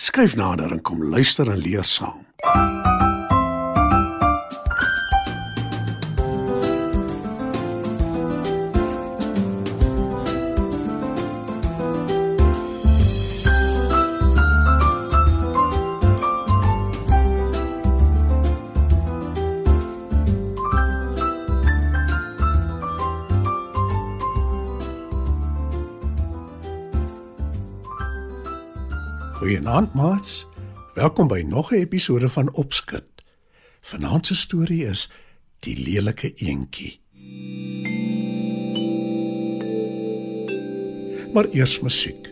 Skuif nader en kom luister en leer saam. Goeienaand, maats. Welkom by nog 'n episode van Opskud. Vanaand se storie is Die lelike eentjie. Maar eers musiek.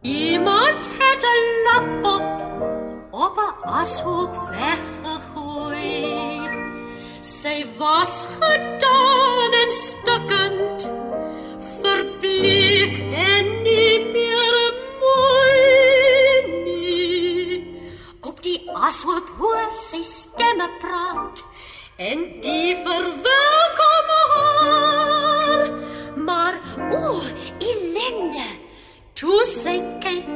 Iemand het 'n lap op op 'n ashoop weggegooi. Sy was gedaan ellende. Toe sy kyk,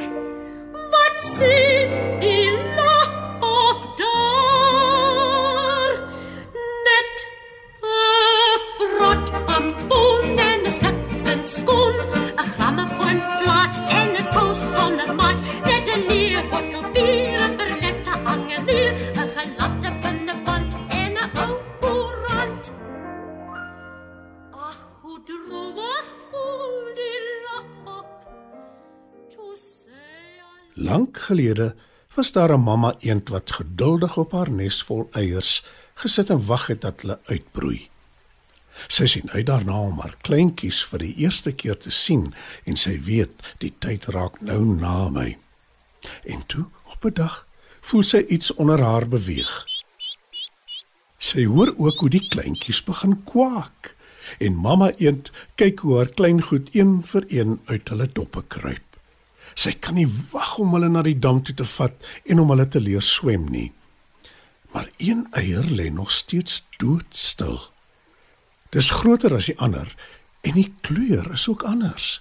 gelede was daar 'n mamma eend wat geduldig op haar nes vol eiers gesit en wag het dat hulle uitbroei. Sy sien uit daarna om haar kleintjies vir die eerste keer te sien en sy weet die tyd raak nou na my. En toe op 'n dag voel sy iets onder haar beweeg. Sy hoor ook hoe die kleintjies begin kwak en mamma eend kyk hoe haar klein goed een vir een uit hulle doppe kruip. Sy kan nie wag om hulle na die dam toe te vat en om hulle te leer swem nie. Maar een eier lê nog steeds doodstil. Dis groter as die ander en die kleur is ook anders.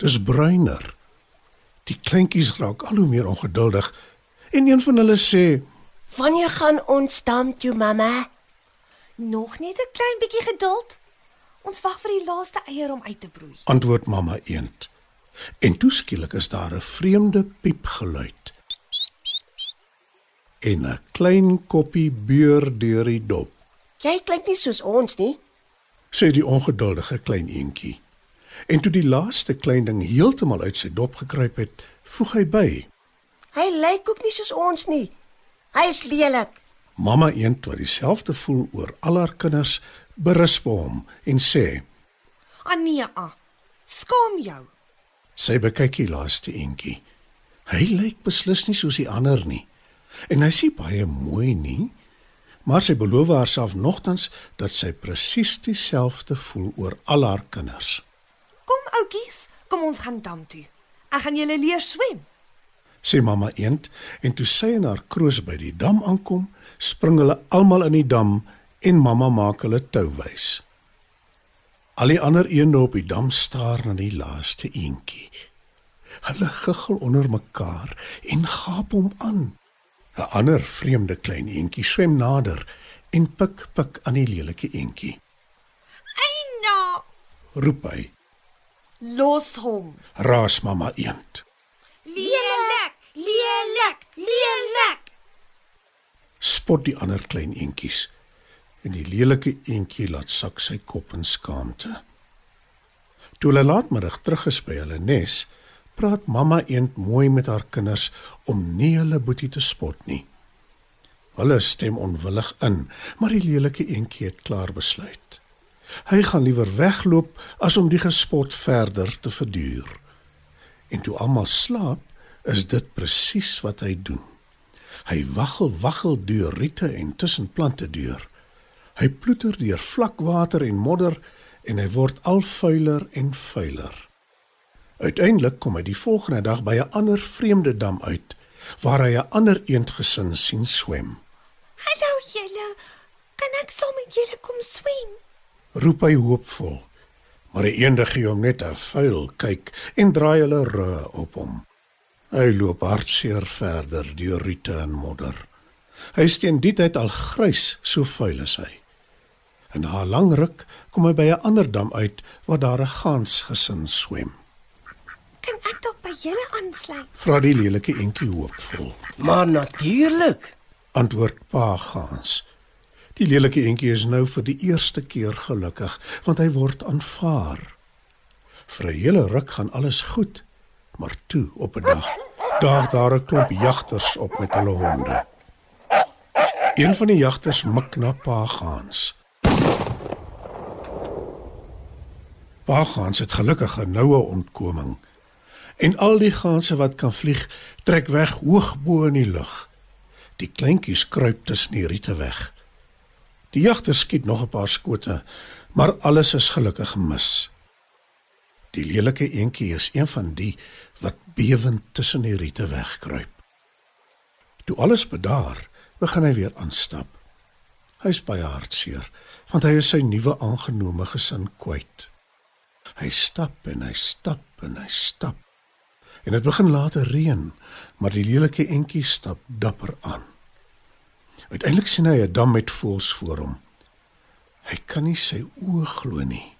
Dis bruiner. Die kleintjies raak al hoe meer ongeduldig en een van hulle sê: Wanneer gaan ons dam toe, mamma? Nog net 'n klein bietjie geduld. Ons wag vir die laaste eier om uit te broei. Antwoord mamma eend. En toe skielik is daar 'n vreemde piepgeluid. En 'n klein koppie beur deur die dop, Jy klink nie soos ons nie. sê die ongeduldige klein eentjie. En toe die laaste klein ding heeltemal uit sy dop gekruip het, voeg hy by: Hy lyk ook nie soos ons nie. Hy is lelik. Mamma eend wat dieselfde voel oor al haar kinders, berisp hom en sê: Ania, skaam jou. Sy bekyk die laaste eentjie. Hy lyk beslis nie soos die ander nie. En hy sien baie mooi nie, maar sy beloof haarself nogtans dat sy presies dieselfde voel oor al haar kinders. Kom oudjies, kom ons gaan dam toe. Ek gaan julle leer swem. Sê mamma eend en toe sy en haar kroos by die dam aankom, spring hulle almal in die dam en mamma maak hulle tou wys. Al die ander eende op die dam staar na die laaste eentjie. Hulle giggel onder mekaar en gaap hom aan. 'n Ander vreemde klein eentjie swem nader en pik pik aan die lelike eentjie. Eina, Roep hy: los hom. "Raas mamma eend." Lelik, lelik, lelik. spot die ander klein eentjies en die lelike eentjie laat sak sy kop in skaamte. Toe hulle laatmiddag terug is by hulle nes, praat mamma eend mooi met haar kinders om nie hulle boetie te spot nie. Hulle stem onwillig in, maar die lelike eentjie het klaar besluit. Hy gaan liewer wegloop as om die gespot verder te verduur. En toe almal slaap, is dit presies wat hy doen. Hy waggel waggel deur riete en tussen plante deur. Hy ploeter deur vlak water en modder en hy word al vuiler en vuiler. Uiteindelik kom hy die volgende dag by 'n ander vreemde dam uit waar hy 'n ander eendgesin sien swem. Hallo julle. Kan ek saam met julle kom swem? Roep hy hoopvol. Maar die eende gee hom net 'n vuil kyk en draai hulle rug op hom. Hy loop hartseer verder deur riete en modder. Hy steen die tyd al grys, so vuil is hy. En na 'n lang ruk kom hy by 'n ander dam uit waar daar 'n gansgesin swem. Kan ek dalk by julle aansluit? Vra die lelike eentjie hoopvol. Maar natuurlik. Antwoord pa gans. Die lelike eentjie is nou vir die eerste keer gelukkig want hy word aanvaar. Vir 'n hele ruk gaan alles goed, maar toe op 'n dag daag daar 'n klomp jagters op met hulle honde. Een van die jagters mik na pa gans. Pa gans het gelukkig 'n noue ontkoming. En al die ganse wat kan vlieg, trek weg hoog bo in die lug. Die kleintjies kruip tussen die riete weg. Die jagter skiet nog 'n paar skote, maar alles is gelukkig mis. Die lelike eentjie is een van die wat bewend tussen die riete wegkruip. Toe alles bedaar, begin hy weer aanstap. Hy's baie hartseer, want hy is sy nuwe aangenome gesin kwyt. Hy stap en hy stap en hy stap. En dit begin later reën, maar die lelike entjie stap dapper aan. Uiteindelik sien hy 'n dam met voëls voor hom. Hy kan nie sy oë glo nie.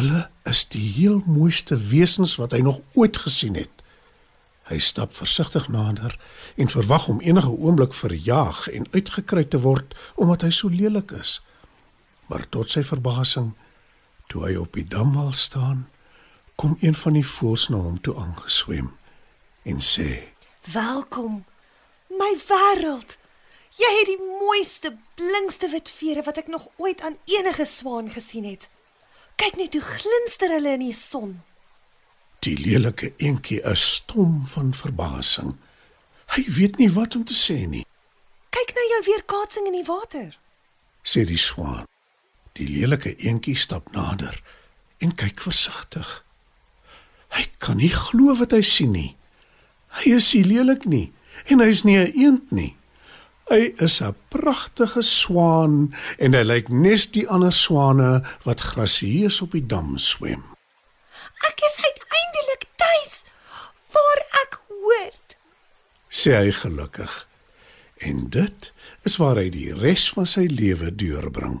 Hulle is die heel mooiste wesens wat hy nog ooit gesien het. Hy stap versigtig nader en verwag om enige oomblik verjaag en uitgekry te word omdat hy so lelik is. Maar tot sy verbasing, toe hy op die damwal staan, kom een van die voëls na hom toe aangeswem en sê: Welkom, my wêreld. Jy het die mooiste, blinkste wit vere wat ek nog ooit aan enige swaan gesien het. Kyk net hoe glinster hulle in die son. Die lelike eentjie is stom van verbasing. Hy weet nie wat om te sê nie, Kyk na jou weerkaatsing in die water. sê die swaan. Die lelike eentjie stap nader en kyk versigtig. Hy kan nie glo wat hy sien nie. Hy is nie lelik nie en hy's nie 'n eend nie. Hy is 'n pragtige swaan en hy lyk nes die ander swane wat grasieus op die dam swem. Ek is uiteindelik tuis waar ek hoort. sê hy gelukkig. En dit is waar hy die res van sy lewe deurbring.